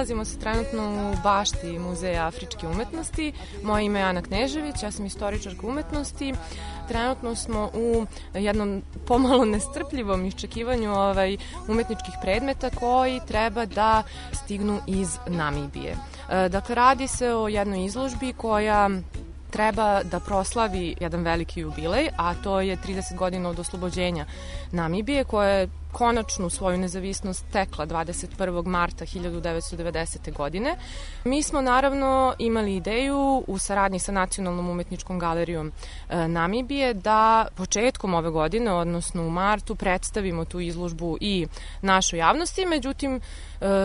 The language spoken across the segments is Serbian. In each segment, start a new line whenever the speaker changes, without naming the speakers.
Nalazimo se trenutno u bašti Muzeja afričke umetnosti. Moje ime je Ana Knežević, ja sam istoričarka umetnosti. Trenutno smo u jednom pomalo nestrpljivom iščekivanju ovaj, umetničkih predmeta koji treba da stignu iz Namibije. E, Dakle, radi se o jednoj izložbi koja treba da proslavi jedan veliki jubilej, a to je 30 godina od oslobođenja Namibije, koja je konačnu svoju nezavisnost tekla 21. marta 1990. godine. Mi smo naravno imali ideju u saradnji sa Nacionalnom umetničkom galerijom e, Namibije da početkom ove godine, odnosno u martu, predstavimo tu izložbu i našoj javnosti, međutim, e,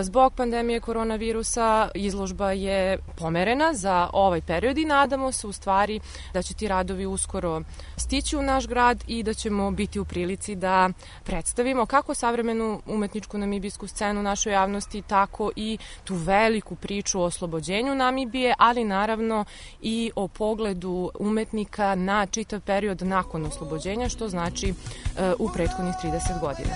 zbog pandemije koronavirusa izložba je pomerena za ovaj period i nadamo se u stvari da će ti radovi uskoro stići u naš grad i da ćemo biti u prilici da predstavimo kako savremenu umetničku namibijsku scenu našoj javnosti, tako i tu veliku priču o oslobođenju Namibije, ali naravno i o pogledu umetnika na čitav period nakon oslobođenja, što znači e, u prethodnih 30 godina.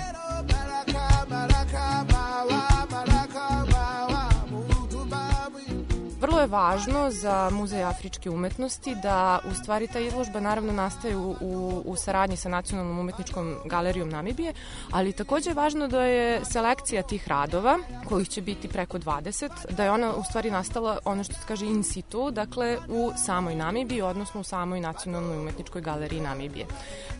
Vrlo je važno za Muzej afričke umetnosti da u stvari ta izložba naravno nastaje u, u, u saradnji sa Nacionalnom umetničkom galerijom Namibije, ali takođe je važno da je selekcija tih radova, kojih će biti preko 20, da je ona u stvari nastala ono što se kaže in situ, dakle u samoj Namibiji, odnosno u samoj Nacionalnoj umetničkoj galeriji Namibije.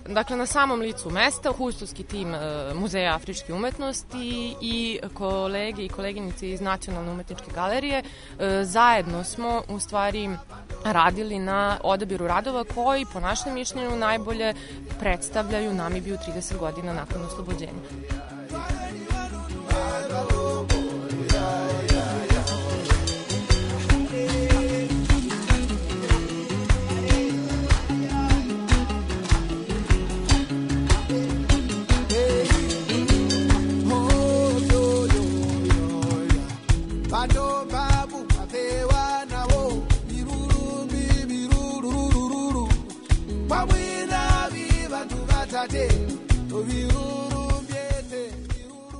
Dakle, na samom licu mesta, kustovski tim e, Muzeja afričke umetnosti i kolege i koleginice iz Nacionalne umetničke galerije e, zajedno smo u stvari radili na odabiru radova koji po našem mišljenju najbolje predstavljaju Namibiju 30 godina nakon oslobođenja.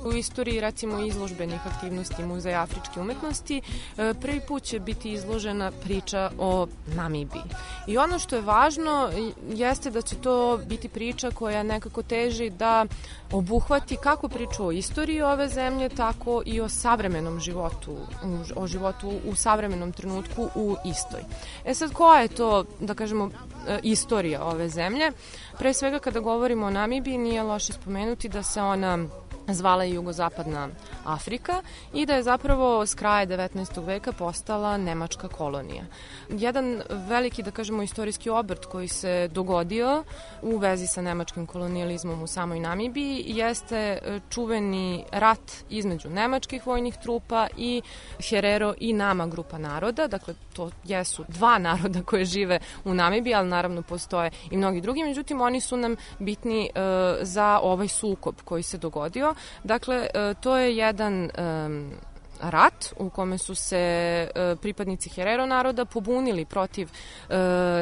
U istoriji recimo izložbenih aktivnosti Muzeja afričke umetnosti e, prvi put će biti izložena priča o Namibiji. I ono što je važno jeste da će to biti priča koja nekako teži da obuhvati kako priču o istoriji ove zemlje, tako i o savremenom životu, o životu u savremenom trenutku u istoj. E sad, koja je to, da kažemo, e, istorija ove zemlje? Pre svega kada govorimo o Namibiji nije loše spomenuti da se ona zvala je jugozapadna Afrika i da je zapravo s kraja 19. veka postala nemačka kolonija. Jedan veliki, da kažemo, istorijski obrt koji se dogodio u vezi sa nemačkim kolonijalizmom u samoj Namibiji jeste e, čuveni rat između nemačkih vojnih trupa i Herero i Nama grupa naroda, dakle to jesu dva naroda koje žive u Namibiji, ali naravno postoje i mnogi drugi, međutim oni su nam bitni e, za ovaj sukob koji se dogodio. Dakle, e, to je jedan rat u kome su se e, pripadnici Herero naroda pobunili protiv e,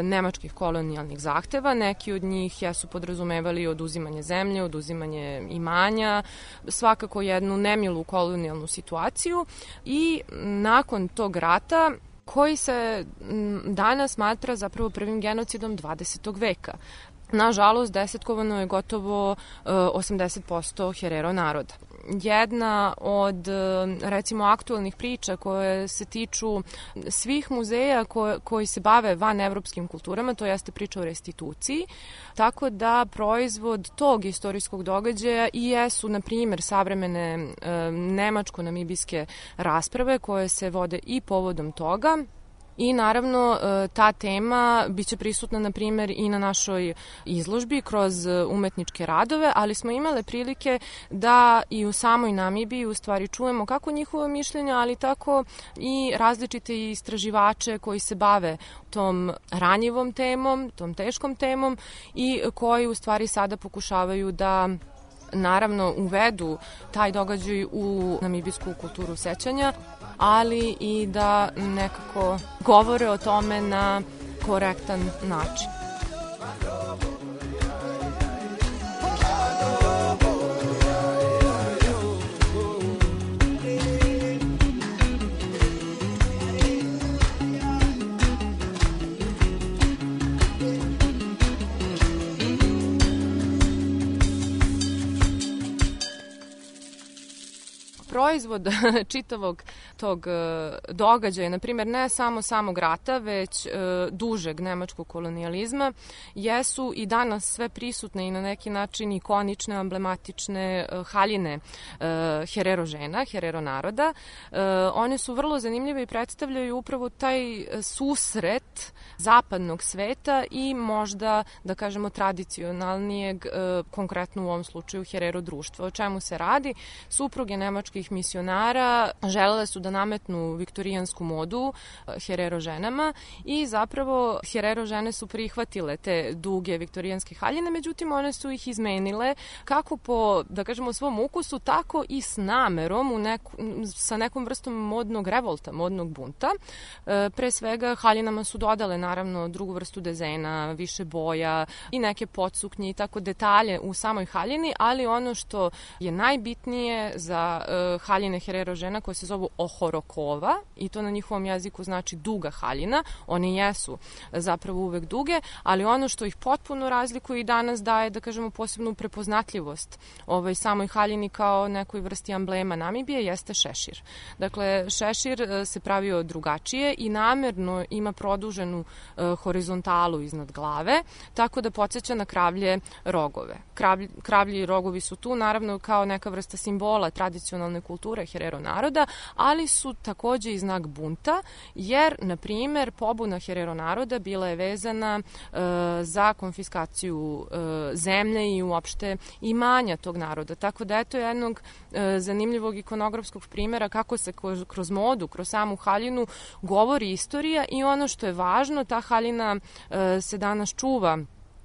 nemačkih kolonijalnih zahteva. Neki od njih jesu podrazumevali oduzimanje zemlje, oduzimanje imanja, svakako jednu nemilu kolonijalnu situaciju i nakon tog rata koji se danas smatra zapravo prvim genocidom 20. veka. Nažalost, desetkovano je gotovo 80% e, Herero naroda. Jedna od, e, recimo, aktualnih priča koje se tiču svih muzeja koje, koji se bave van evropskim kulturama, to jeste priča o restituciji, tako da proizvod tog istorijskog događaja i jesu, na primer, savremene e, nemačko-namibijske rasprave koje se vode i povodom toga, I naravno e, ta tema biće prisutna na primer i na našoj izložbi kroz e, umetničke radove, ali smo imale prilike da i u samoj Namibiji u stvari čujemo kako njihovo mišljenje, ali tako i različite istraživače koji se bave tom ranjivom temom, tom teškom temom i koji u stvari sada pokušavaju da naravno uvedu taj događaj u namibijsku kulturu sećanja ali i da nekako govore o tome na korektan način. Proizvod čitavog tog e, događaja, na primjer ne samo samog rata, već e, dužeg nemačkog kolonijalizma, jesu i danas sve prisutne i na neki način ikonične, emblematične e, haljine Herero žena, Herero naroda. One su vrlo zanimljive i predstavljaju upravo taj susret zapadnog sveta i možda, da kažemo, tradicionalnijeg, konkretno u ovom slučaju Herero društva. O čemu se radi? Supruge nemačkih misionara želele su da nametnu viktorijansku modu eh, Herero ženama i zapravo Herero žene su prihvatile te duge viktorijanske haljine, međutim one su ih izmenile kako po, da kažemo, svom ukusu, tako i s namerom u neku, sa nekom vrstom modnog revolta, modnog bunta. Eh, pre svega haljinama su dodale naravno drugu vrstu dezena, više boja i neke podsuknje i tako detalje u samoj haljini, ali ono što je najbitnije za uh, haljine Herero žena koje se zovu ohorokova i to na njihovom jeziku znači duga haljina. One jesu zapravo uvek duge, ali ono što ih potpuno razlikuje i danas daje, da kažemo, posebnu prepoznatljivost ovaj, samoj haljini kao nekoj vrsti amblema Namibije jeste šešir. Dakle, šešir e, se pravio drugačije i namerno ima produženu e, horizontalu iznad glave, tako da podsjeća na kravlje rogove. Kravlji, kravlji rogovi su tu, naravno, kao neka vrsta simbola tradicionalne kulture Herero naroda, ali su takođe i znak bunta, jer, na primer, pobuna Herero naroda bila je vezana e, za konfiskaciju e, zemlje i uopšte imanja tog naroda. Tako da eto jednog e, zanimljivog ikonografskog primera kako se kroz modu, kroz samu haljinu govori istorija i ono što je važno, ta haljina e, se danas čuva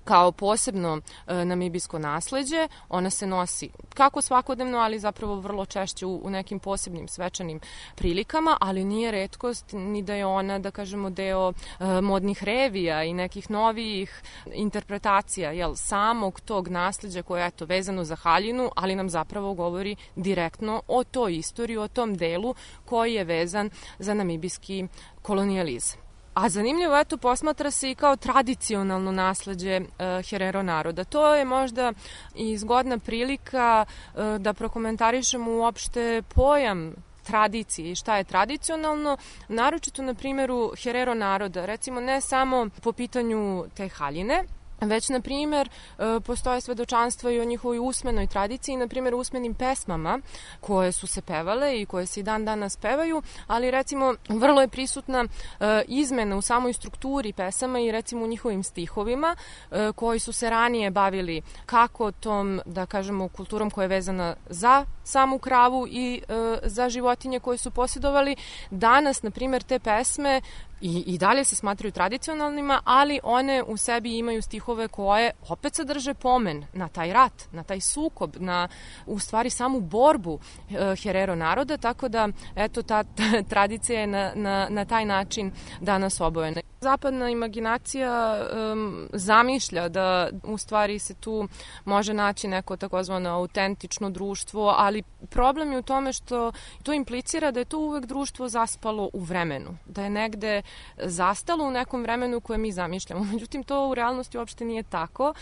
kao posebno e, namibijsko nasleđe. Ona se nosi kako svakodnevno, ali zapravo vrlo češće u, u nekim posebnim svečanim prilikama, ali nije redkost ni da je ona, da kažemo, deo e, modnih revija i nekih novijih interpretacija jel, samog tog nasleđa koje je eto, vezano za haljinu, ali nam zapravo govori direktno o toj istoriji, o tom delu koji je vezan za namibijski kolonijalizam. A zanimljivo, eto, posmatra se i kao tradicionalno nasledđe uh, Herero naroda. To je možda i zgodna prilika uh, da prokomentarišemo uopšte pojam tradicije i šta je tradicionalno, naročito na primjeru Herero naroda, recimo ne samo po pitanju te haljine, Već, na primjer, e, postoje svedočanstva i o njihovoj usmenoj tradiciji, na primjer, usmenim pesmama koje su se pevale i koje se i dan danas pevaju, ali recimo vrlo je prisutna e, izmena u samoj strukturi pesama i recimo u njihovim stihovima e, koji su se ranije bavili kako tom, da kažemo, kulturom koja je vezana za samu kravu i za životinje koje su posjedovali. Danas, na primjer, te pesme i, i dalje se smatraju tradicionalnima, ali one u sebi imaju stihove koje opet sadrže pomen na taj rat, na taj sukob, na u stvari samu borbu e, Herero naroda, tako da eto ta, ta tradicija je na, na, na taj način danas obojena. Zapadna imaginacija um, zamišlja da u stvari se tu može naći neko takozvano autentično društvo, ali problem je u tome što to implicira da je to uvek društvo zaspalo u vremenu, da je negde zastalo u nekom vremenu koje mi zamišljamo. Međutim, to u realnosti uopšte nije tako.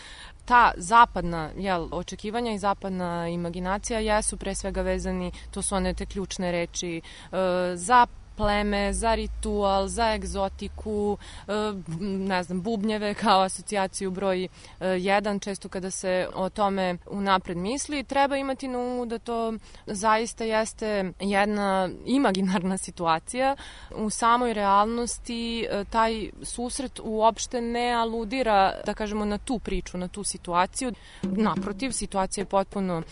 Ta zapadna jel, očekivanja i zapadna imaginacija jesu pre svega vezani, to su one te ključne reči, e, za pleme, za ritual, za egzotiku, e, ne znam, bubnjeve kao asocijaciju broj 1, e, često kada se o tome unapred misli, treba imati na umu da to zaista jeste jedna imaginarna situacija. U samoj realnosti e, taj susret uopšte ne aludira, da kažemo, na tu priču, na tu situaciju. Naprotiv, situacija je potpuno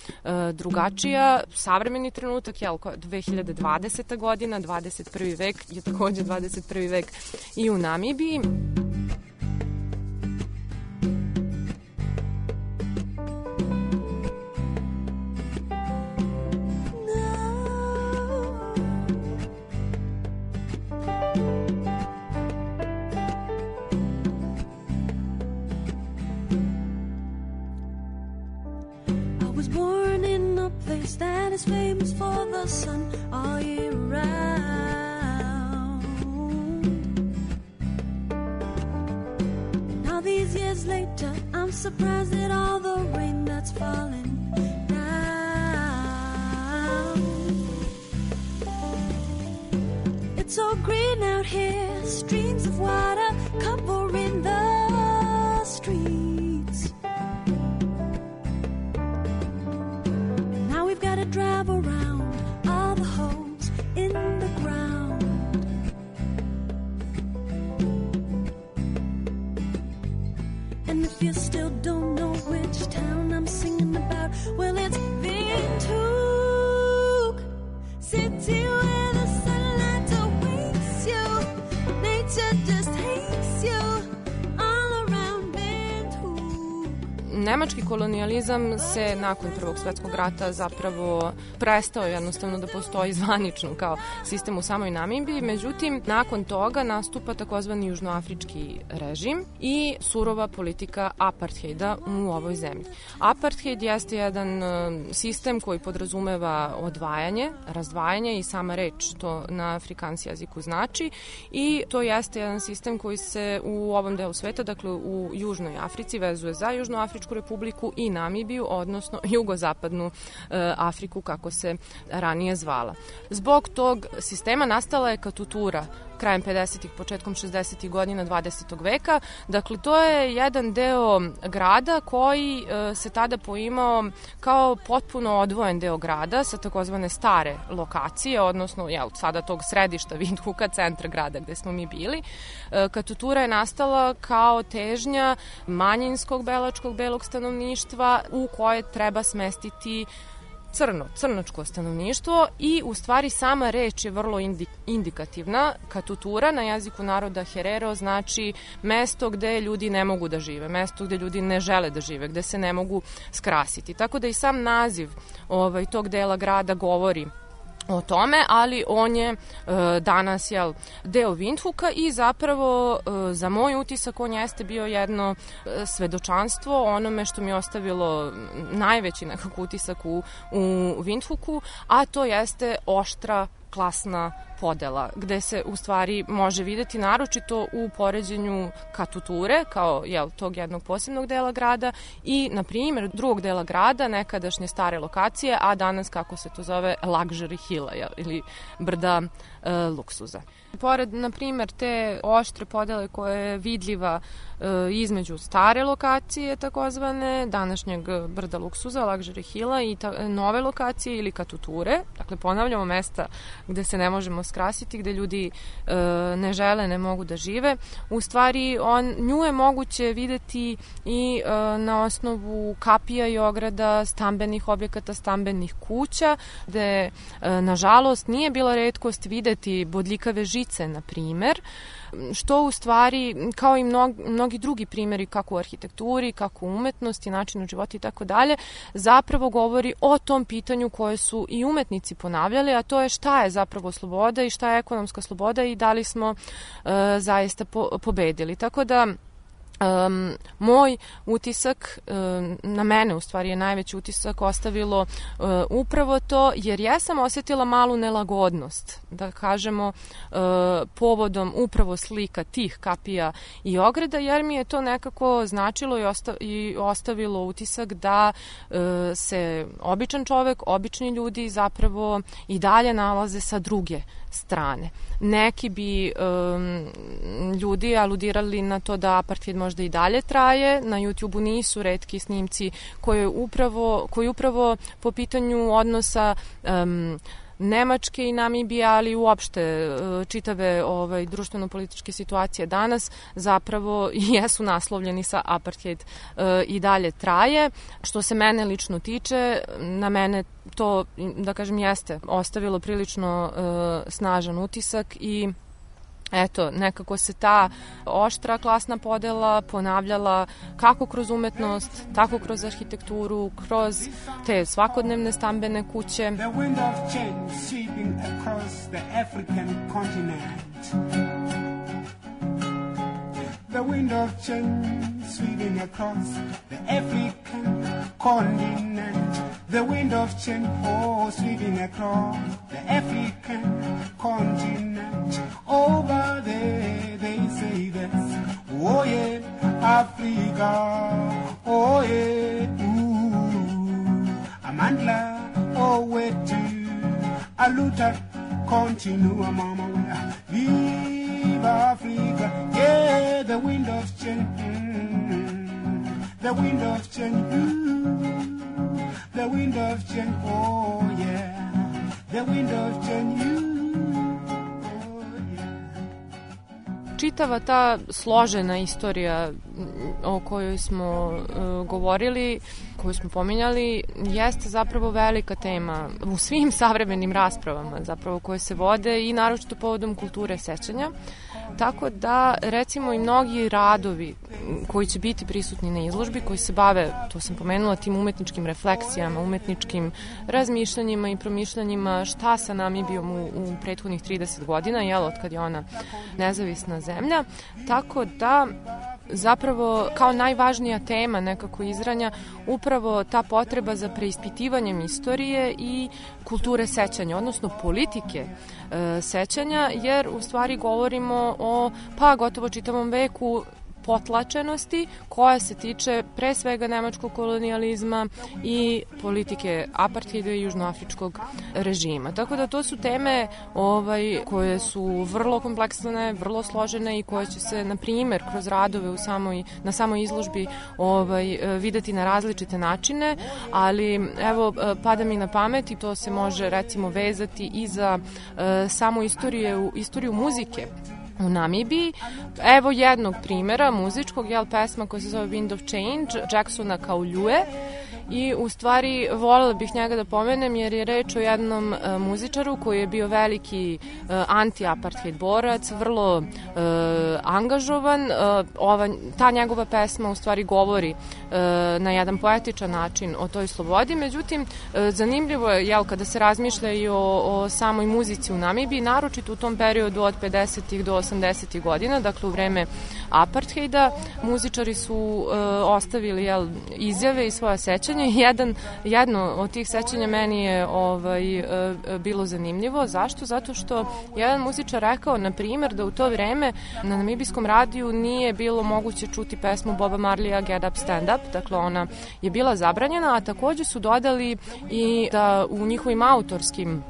drugačija. Savremeni trenutak, jel, 2020. godina, 21 21. vek je takođe 21. vek i u Namibiji. born in a place that is famous for the sun all year I'm surprised at all the rain that's falling down. It's all green out here, streams of water covering Nemački kolonijalizam se nakon Prvog svetskog rata zapravo prestao jednostavno da postoji zvanično kao sistem u samoj Namibiji, međutim nakon toga nastupa takozvani južnoafrički režim i surova politika apartheida u ovoj zemlji. Apartheid jeste jedan e, sistem koji podrazumeva odvajanje, razdvajanje i sama reč to na afrikanski jeziku znači i to jeste jedan sistem koji se u ovom delu sveta, dakle u Južnoj Africi vezuje za Južnoafričku republiku i Namibiju, odnosno jugozapadnu e, Afriku kako se ranije zvala. Zbog tog sistema nastala je katutura krajem 50-ih, početkom 60-ih godina 20. veka. Dakle, to je jedan deo grada koji e, se tada poimao kao potpuno odvojen deo grada sa takozvane stare lokacije, odnosno jel, sada tog središta Vindhuka, centra grada gde smo mi bili. E, Katutura je nastala kao težnja manjinskog belačkog belog stanovništva u koje treba smestiti crno, crnočko stanovništvo i u stvari sama reč je vrlo indi, indikativna. Katutura na jeziku naroda Herero znači mesto gde ljudi ne mogu da žive, mesto gde ljudi ne žele da žive, gde se ne mogu skrasiti. Tako da i sam naziv ovaj, tog dela grada govori o tome, ali on je e, danas jel, deo Windhuka i zapravo e, za moj utisak on jeste bio jedno e, svedočanstvo onome što mi je ostavilo najveći nekako utisak u, u Windhuku, a to jeste oštra klasna podela, gde se u stvari može videti naročito u poređenju katuture, kao jel, tog jednog posebnog dela grada i, na primjer, drugog dela grada, nekadašnje stare lokacije, a danas, kako se to zove, luxury hilla, jel, ili brda e, luksuza. Pored, na primjer, te oštre podele koje je vidljiva e, između stare lokacije, takozvane, današnjeg brda luksuza, luxury hilla i ta, nove lokacije ili katuture, dakle ponavljamo mesta gde se ne možemo skrasiti, gde ljudi e, ne žele, ne mogu da žive. U stvari, on, nju je moguće videti i e, na osnovu kapija i ograda stambenih objekata, stambenih kuća, gde, e, nažalost, nije bila redkost videti bodljikave žice, na primer, što u stvari, kao i mnog, mnogi drugi primjeri, kako u arhitekturi, kako u umetnosti, načinu života i tako dalje, zapravo govori o tom pitanju koje su i umetnici ponavljali, a to je šta je zapravo sloboda i šta je ekonomska sloboda i da li smo uh, zaista po, pobedili. Tako da Um, moj utisak um, na mene u stvari je najveći utisak ostavilo uh, upravo to jer ja sam osetila malu nelagodnost da kažemo uh, povodom upravo slika tih kapija i ograda jer mi je to nekako značilo i, osta i ostavilo utisak da uh, se običan čovek, obični ljudi zapravo i dalje nalaze sa druge strane. Neki bi um, ljudi aludirali na to da apartheid možda i dalje traje, na YouTube-u nisu redki snimci koji upravo, koji upravo po pitanju odnosa um, Nemačke i Namibije, ali uopšte e, čitave ovaj, društveno-političke situacije danas zapravo jesu naslovljeni sa apartheid e, i dalje traje. Što se mene lično tiče, na mene to, da kažem, jeste ostavilo prilično e, snažan utisak i eto, nekako se ta oštra klasna podela ponavljala kako kroz umetnost, tako kroz arhitekturu, kroz te svakodnevne stambene kuće. The wind of change sweeping across the African continent. The wind of change sweeping across the African continent. The wind of change, oh, sweeping across the African continent. Over there, they say this. Oh, yeah, Africa. Oh, yeah, ooh. Amandla, oh, wait. Aluta, continua, mama. Viva Africa. Yeah, the wind of change. The wind of change. The wind of change, oh yeah. The wind of change, oh yeah. Čitava ta složena istorija o kojoj smo uh, govorili, koju smo pominjali, jeste zapravo velika tema u svim savremenim raspravama zapravo koje se vode i naročito povodom kulture sećanja. Tako da, recimo, i mnogi radovi koji će biti prisutni na izložbi, koji se bave, to sam pomenula, tim umetničkim refleksijama, umetničkim razmišljanjima i promišljanjima šta sa Namibijom u, u prethodnih 30 godina, jel, od kad je ona nezavisna zemlja. Tako da, zapravo kao najvažnija tema nekako izranja upravo ta potreba za preispitivanjem istorije i kulture sećanja, odnosno politike e, sećanja, jer u stvari govorimo o pa gotovo čitavom veku potlačenosti koja se tiče pre svega nemačkog kolonijalizma i politike apartheida i južnoafričkog režima. Tako da to su teme ovaj, koje su vrlo kompleksne, vrlo složene i koje će se, na primer, kroz radove u samoj, na samoj izložbi ovaj, videti na različite načine, ali evo, pada mi na pamet i to se može recimo vezati i za uh, samu istoriju, istoriju muzike u Namibiji. Evo jednog primjera muzičkog, jel, pesma koja se zove Wind of Change, Jacksona Kauljue i u stvari volela bih njega da pomenem jer je reč o jednom e, muzičaru koji je bio veliki e, anti-apartheid borac, vrlo e, angažovan. E, ova, ta njegova pesma u stvari govori e, na jedan poetičan način o toj slobodi, međutim e, zanimljivo je jel, kada se razmišlja i o, o samoj muzici u Namibiji, naročito u tom periodu od 50. do 80. godina, dakle u vreme apartheida, muzičari su e, ostavili jel, izjave i sećanja sećanje. Jedan, jedno od tih sećanja meni je ovaj, e, bilo zanimljivo. Zašto? Zato što jedan muzičar rekao, na primer, da u to vreme na namibijskom radiju nije bilo moguće čuti pesmu Boba Marlija Get Up Stand Up, dakle ona je bila zabranjena, a takođe su dodali i da u njihovim autorskim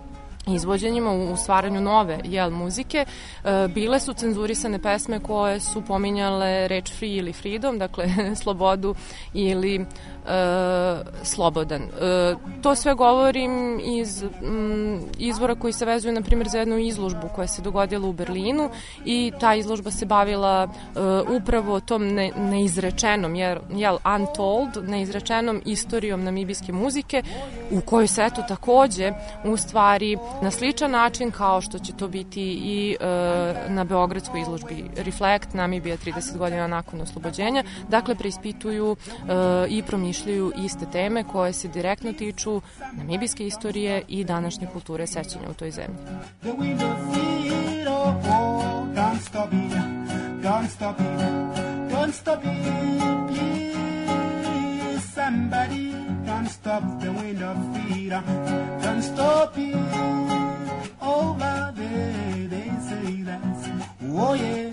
izvođenjima u stvaranju nove jel muzike. E, bile su cenzurisane pesme koje su pominjale reč free ili freedom, dakle slobodu ili slobodan. E, to sve govorim iz m, izvora koji se vezuju, na primjer, za jednu izložbu koja se dogodila u Berlinu i ta izložba se bavila e, upravo tom ne, neizrečenom, jer, jel, untold, neizrečenom istorijom namibijske muzike, u kojoj se eto takođe u stvari na sličan način kao što će to biti i e, na Beogradskoj izložbi Reflect, Namibija 30 godina nakon oslobođenja, dakle preispituju e, i promišljaju iste teme koje se direktno tiču namibijske istorije i današnje kulture sećanja u toj zemlji.
Oh, yeah,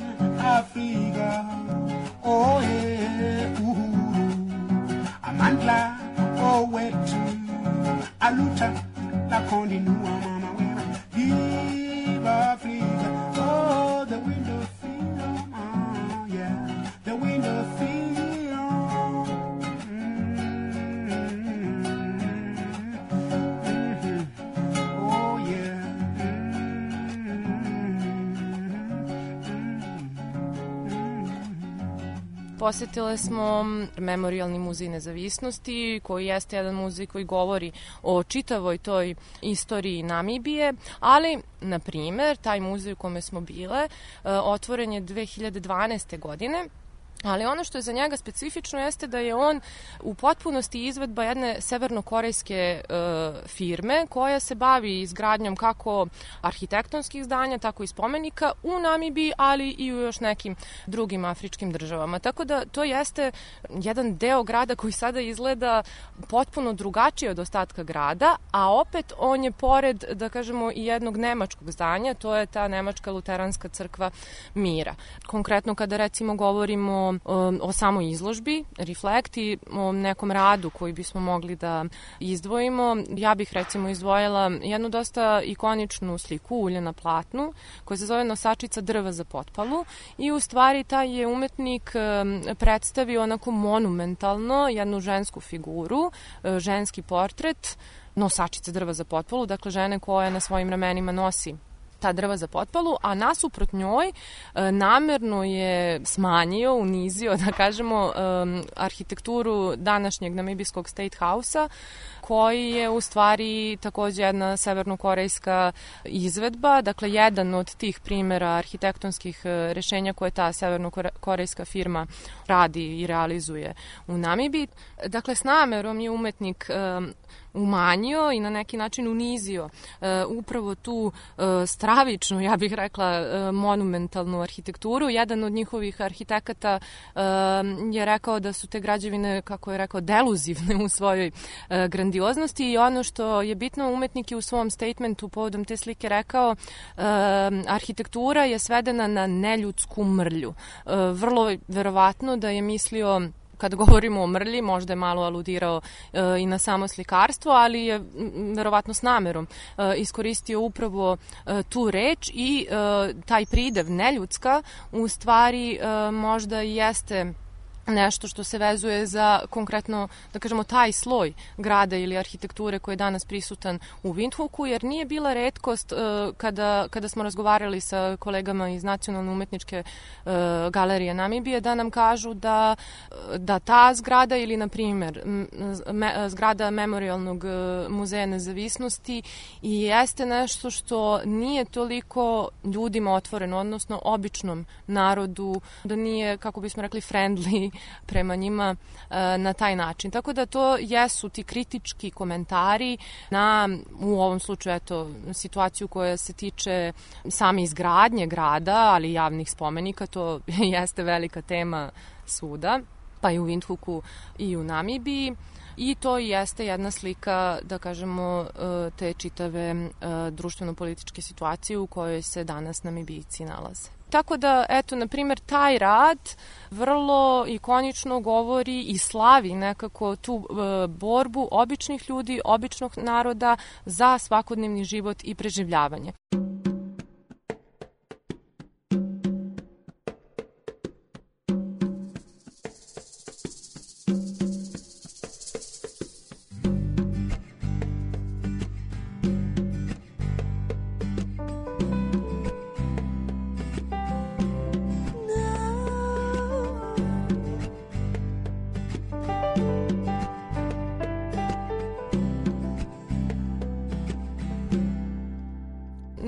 Africa, oh yeah, Uhuru, mandla owethu alutha lakhona inuwa mama wena
Posetile smo Memorialni muzej nezavisnosti, koji jeste jedan muzej koji govori o čitavoj toj istoriji Namibije, ali, na primer, taj muzej u kome smo bile e, otvoren je 2012. godine Ali ono što je za njega specifično jeste da je on u potpunosti izvedba jedne severnokorejske e, firme koja se bavi izgradnjom kako arhitektonskih zdanja, tako i spomenika u Namibiji, ali i u još nekim drugim afričkim državama. Tako da to jeste jedan deo grada koji sada izgleda potpuno drugačije od ostatka grada, a opet on je pored, da kažemo, i jednog nemačkog zdanja, to je ta nemačka luteranska crkva mira. Konkretno kada recimo govorimo o, samoj izložbi, Reflect i o nekom radu koji bismo mogli da izdvojimo, ja bih recimo izdvojila jednu dosta ikoničnu sliku ulje na platnu koja se zove nosačica drva za potpalu i u stvari taj je umetnik predstavio onako monumentalno jednu žensku figuru, e, ženski portret nosačice drva za potpalu, dakle žene koja na svojim ramenima nosi ta drva za potpalu, a nasuprot njoj e, namerno je smanjio, unizio, da kažemo, e, arhitekturu današnjeg namibijskog State House-a, koji je u stvari takođe jedna severnokorejska izvedba, dakle jedan od tih primera arhitektonskih e, rešenja koje ta severnokorejska firma radi i realizuje u Namibiji. Dakle, s namerom je umetnik umanjio i na neki način unizio uh, upravo tu uh, stravičnu, ja bih rekla, uh, monumentalnu arhitектuru. Jedan od njihovih arhitekata uh, je rekao da su te građevine, kako je rekao, deluzivne u svojoj uh, grandioznosti i ono što je bitno, umetnik je u svom statementu povodom te slike rekao uh, arhitektura je svedena na neljudsku mrlju. Uh, vrlo verovatno da je mislio kad govorimo o mrlji, možda je malo aludirao e, i na samo slikarstvo, ali je verovatno s namerom e, iskoristio upravo e, tu reč i e, taj pridev neljudska u stvari e, možda jeste nešto što se vezuje za konkretno, da kažemo, taj sloj grada ili arhitekture koji je danas prisutan u Windhoeku, jer nije bila redkost uh, kada, kada smo razgovarali sa kolegama iz Nacionalne umetničke uh, galerije Namibije da nam kažu da, da ta zgrada ili, na primer, me, zgrada Memorialnog uh, muzeja nezavisnosti i jeste nešto što nije toliko ljudima otvoreno, odnosno običnom narodu, da nije, kako bismo rekli, friendly prema njima e, na taj način. Tako da to jesu ti kritički komentari na, u ovom slučaju, eto, situaciju koja se tiče same izgradnje grada, ali javnih spomenika, to jeste velika tema svuda, pa i u Windhoeku i u Namibiji i to jeste jedna slika, da kažemo, e, te čitave e, društveno-političke situacije u kojoj se danas Namibijci nalaze. Tako da, eto, na primjer, taj rad vrlo ikonično govori i slavi nekako tu e, borbu običnih ljudi, običnog naroda za svakodnevni život i preživljavanje.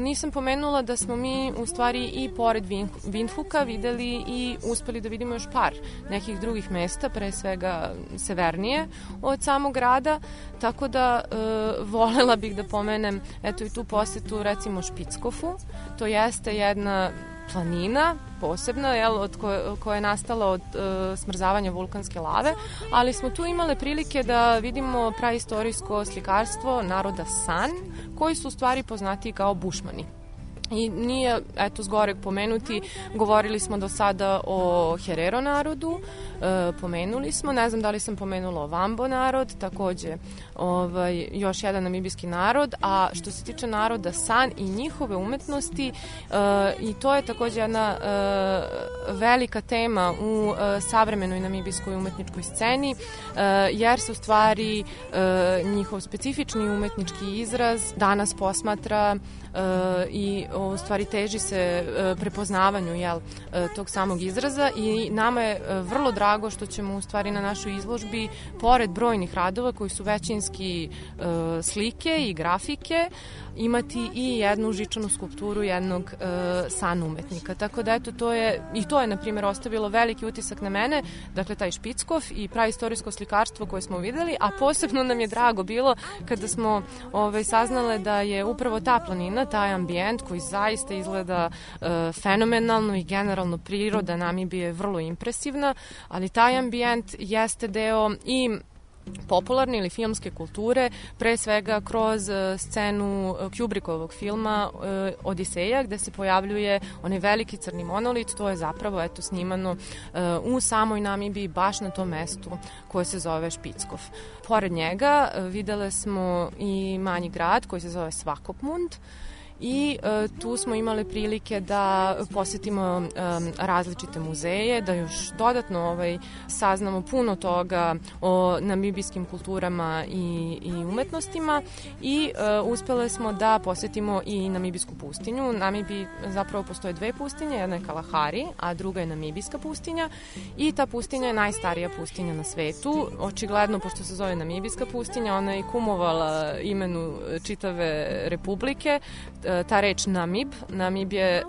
Nisam pomenula da smo mi u stvari i pored Windhuka videli i uspeli da vidimo još par nekih drugih mesta, pre svega severnije od samog grada, tako da e, volela bih da pomenem eto i tu posetu recimo Špickofu, to jeste jedna planina posebna, jel, od koje, koja je nastala od e, smrzavanja vulkanske lave, ali smo tu imale prilike da vidimo praistorijsko slikarstvo naroda San, koji su u stvari poznati kao bušmani. I nije, eto, zgoreg pomenuti, govorili smo do sada o Herero narodu, e, pomenuli smo, ne znam da li sam pomenula o Vambo narod, takođe ovaj, još jedan namibijski narod, a što se tiče naroda San i njihove umetnosti, e, i to je takođe jedna e, velika tema u e, savremenoj namibijskoj umetničkoj sceni, e, jer se u stvari e, njihov specifični umetnički izraz danas posmatra e, i u stvari teži se e, prepoznavanju jel, e, tog samog izraza i nama je e, vrlo drago što ćemo u stvari na našoj izložbi pored brojnih radova koji su većinski slike i grafike imati i jednu žičanu skulpturu jednog san umetnika. Tako da eto to je i to je na primjer ostavilo veliki utisak na mene, dakle taj Špickov i praistorijsko slikarstvo koje smo videli, a posebno nam je drago bilo kada smo ovaj saznale da je upravo ta planina, taj ambijent koji zaista izgleda e, fenomenalno i generalno priroda Namibije je vrlo impresivna, ali taj ambijent jeste deo i popularne ili filmske kulture, pre svega kroz e, scenu e, Kubrickovog filma e, Odiseja, gde se pojavljuje onaj veliki crni monolit, to je zapravo eto snimano u samoj Namibiji, baš na tom mestu koje se zove Špickov. Pored njega videle smo i manji grad koji se zove Svakopmund, i e, tu smo imali prilike da posetimo e, različite muzeje, da još dodatno ovaj, saznamo puno toga o namibijskim kulturama i, i umetnostima i e, uspele smo da posetimo i namibijsku pustinju. Namibi zapravo postoje dve pustinje, jedna je Kalahari, a druga je namibijska pustinja i ta pustinja je najstarija pustinja na svetu. Očigledno, pošto se zove namibijska pustinja, ona je kumovala imenu čitave republike, E, ta reč Namib. Namib je e,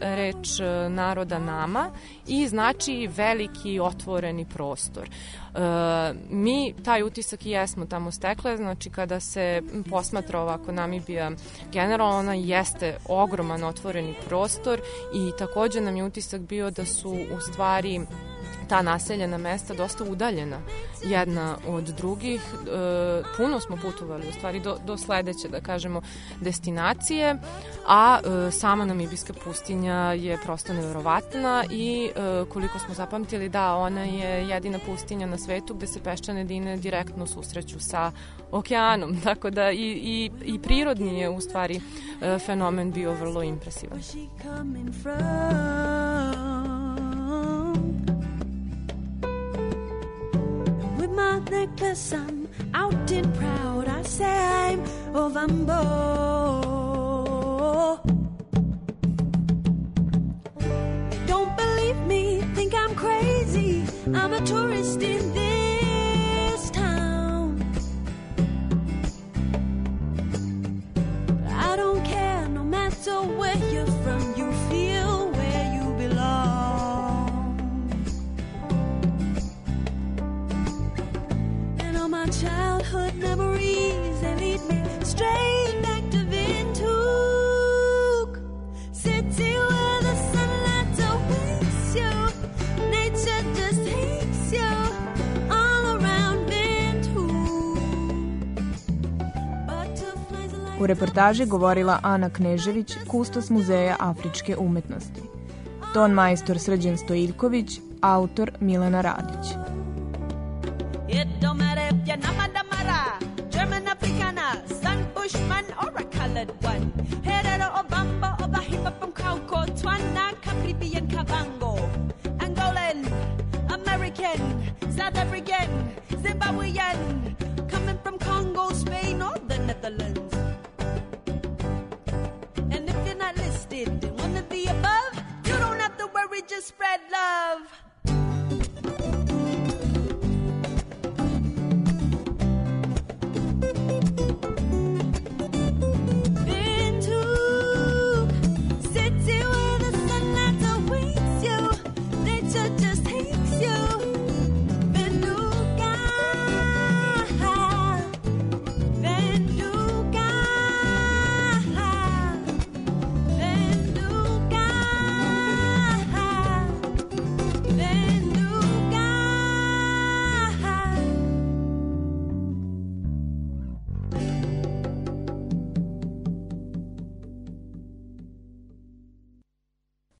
reč e, naroda Nama i znači veliki otvoreni prostor. mi taj utisak i jesmo tamo stekle, znači kada se posmatra ovako Namibija generalno ona jeste ogroman otvoreni prostor i takođe nam je utisak bio da su u stvari ta naseljena mesta dosta udaljena jedna od drugih. E, puno smo putovali u stvari do, do sledeće, da kažemo, destinacije, a e, sama namibijska pustinja je prosto neverovatna i e, koliko smo zapamtili, da, ona je jedina pustinja na svetu gde se peščane dine direktno susreću sa okeanom, tako da i, i, i prirodni je u stvari e, fenomen bio vrlo impresivan.
My necklace, I'm out and proud. I say I'm Ovambo. Don't believe me, think I'm crazy. I'm a tourist in this
reportaži govorila Ana Knežević, kustos Muzeja afričke umetnosti. Ton majstor Srđan Stojiljković, autor Milena Radić.
Zimbabwean, coming from Congo, Spain or the Netherlands. to spread love.